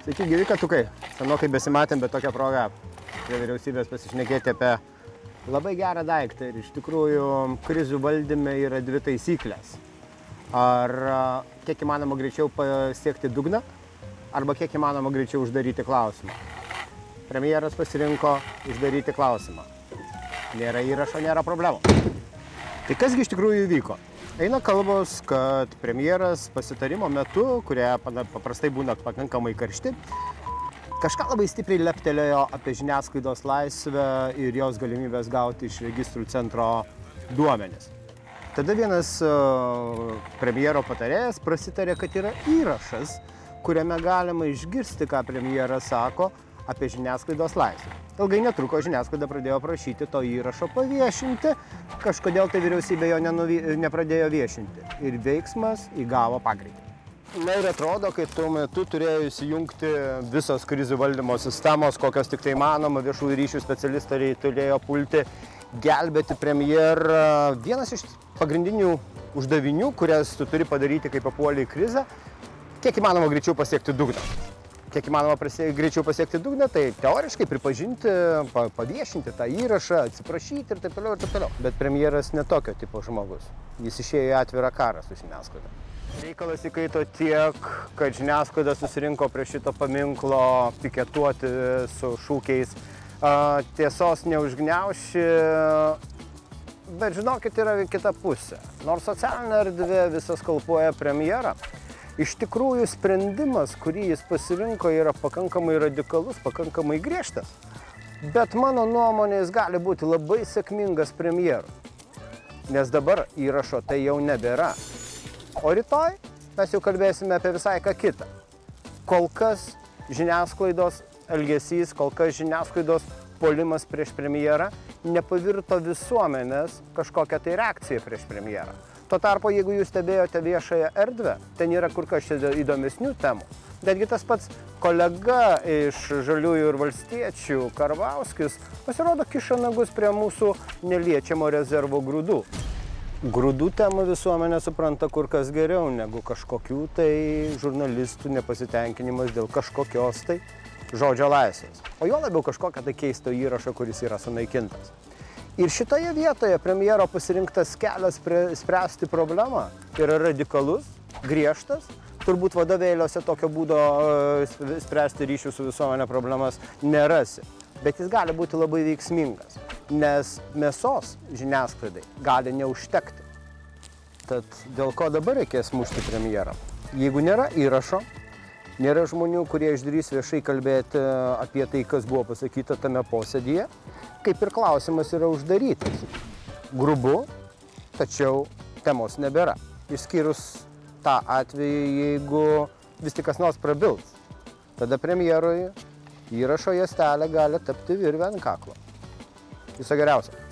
Sveiki, gyvi katukai. Senokai besimatėm, bet tokią progą prie vyriausybės pasišnekėti apie labai gerą daiktą. Ir iš tikrųjų krizių valdyme yra dvi taisyklės. Ar kiek įmanoma greičiau pasiekti dugną, arba kiek įmanoma greičiau uždaryti klausimą. Premjeras pasirinko uždaryti klausimą. Nėra įrašo, nėra problemų. Tai kasgi iš tikrųjų įvyko? Eina kalbos, kad premjeras pasitarimo metu, kurie paprastai būna pakankamai karšti, kažką labai stipriai leptelėjo apie žiniasklaidos laisvę ir jos galimybės gauti iš registrų centro duomenis. Tada vienas e, premjero patarėjas prasitarė, kad yra įrašas, kuriame galima išgirsti, ką premjeras sako apie žiniasklaidos laisvę. Ilgai netruko žiniasklaida pradėjo prašyti to įrašo paviešinti, kažkodėl tai vyriausybė jo nenuvy, nepradėjo viešinti ir veiksmas įgavo pagreitį. Na ir atrodo, kai tuo metu turėjo įsijungti visos krizių valdymo sistemos, kokios tik tai manoma, viešųjų ryšių specialistai turėjo pulti gelbėti premjerą. Vienas iš pagrindinių uždavinių, kurias tu turi padaryti, kai papuoli į krizę, kiek įmanoma greičiau pasiekti dugną. Kiek įmanoma pasie, greičiau pasiekti dugną, tai teoriškai pripažinti, pa, paviešinti tą įrašą, atsiprašyti ir taip toliau ir taip toliau. Bet premjeras netokio tipo žmogus. Jis išėjo į atvirą karą su žiniasklaida. Reikalas įkaito tiek, kad žiniasklaida susirinko prie šito paminklo piketuoti su šūkiais tiesos neužgniauši, bet žinokit, yra kita pusė. Nors socialinė erdvė visas kalpuoja premjerą, iš tikrųjų sprendimas, kurį jis pasirinko, yra pakankamai radikalus, pakankamai griežtas. Bet mano nuomonė jis gali būti labai sėkmingas premjeru. Nes dabar įrašo tai jau nebėra. O rytoj mes jau kalbėsime apie visai ką kitą. Kol kas žiniasklaidos elgesys, kol kas žiniasklaidos polimas prieš premjerą nepavirto visuomenės kažkokią tai reakciją prieš premjerą. Tuo tarpu, jeigu jūs stebėjote viešąją erdvę, ten yra kur kas įdomesnių temų. Netgi tas pats kolega iš Žaliųjų ir Valstiečių, Karvauskis, pasirodo kiša nagus prie mūsų neliečiamo rezervo grūdų. Grūdų temą visuomenė supranta kur kas geriau negu kažkokių tai žurnalistų nepasitenkinimas dėl kažkokios tai žodžio laisvės. O jo labiau kažkokią tai keisto įrašo, kuris yra sunaikintas. Ir šitoje vietoje premjero pasirinktas kelias spręsti problemą yra radikalus, griežtas. Turbūt vadovėliuose tokio būdo e, sp- spręsti ryšių su visuomenė problemas nerasi. Bet jis gali būti labai veiksmingas, nes mėsos žiniasklaidai gali neužtekti. Tad dėl ko dabar reikės mušti premjerą? Jeigu nėra įrašo, nėra žmonių, kurie išdrys viešai kalbėti apie tai, kas buvo pasakyta tame posėdėje, kaip ir klausimas yra uždarytas. Grubu, tačiau temos nebėra. Išskyrus tą atvejį, jeigu vis tik kas nors prabils. Tada premjerui įrašo jastelė gali tapti virvę ant kaklo. Viso geriausio.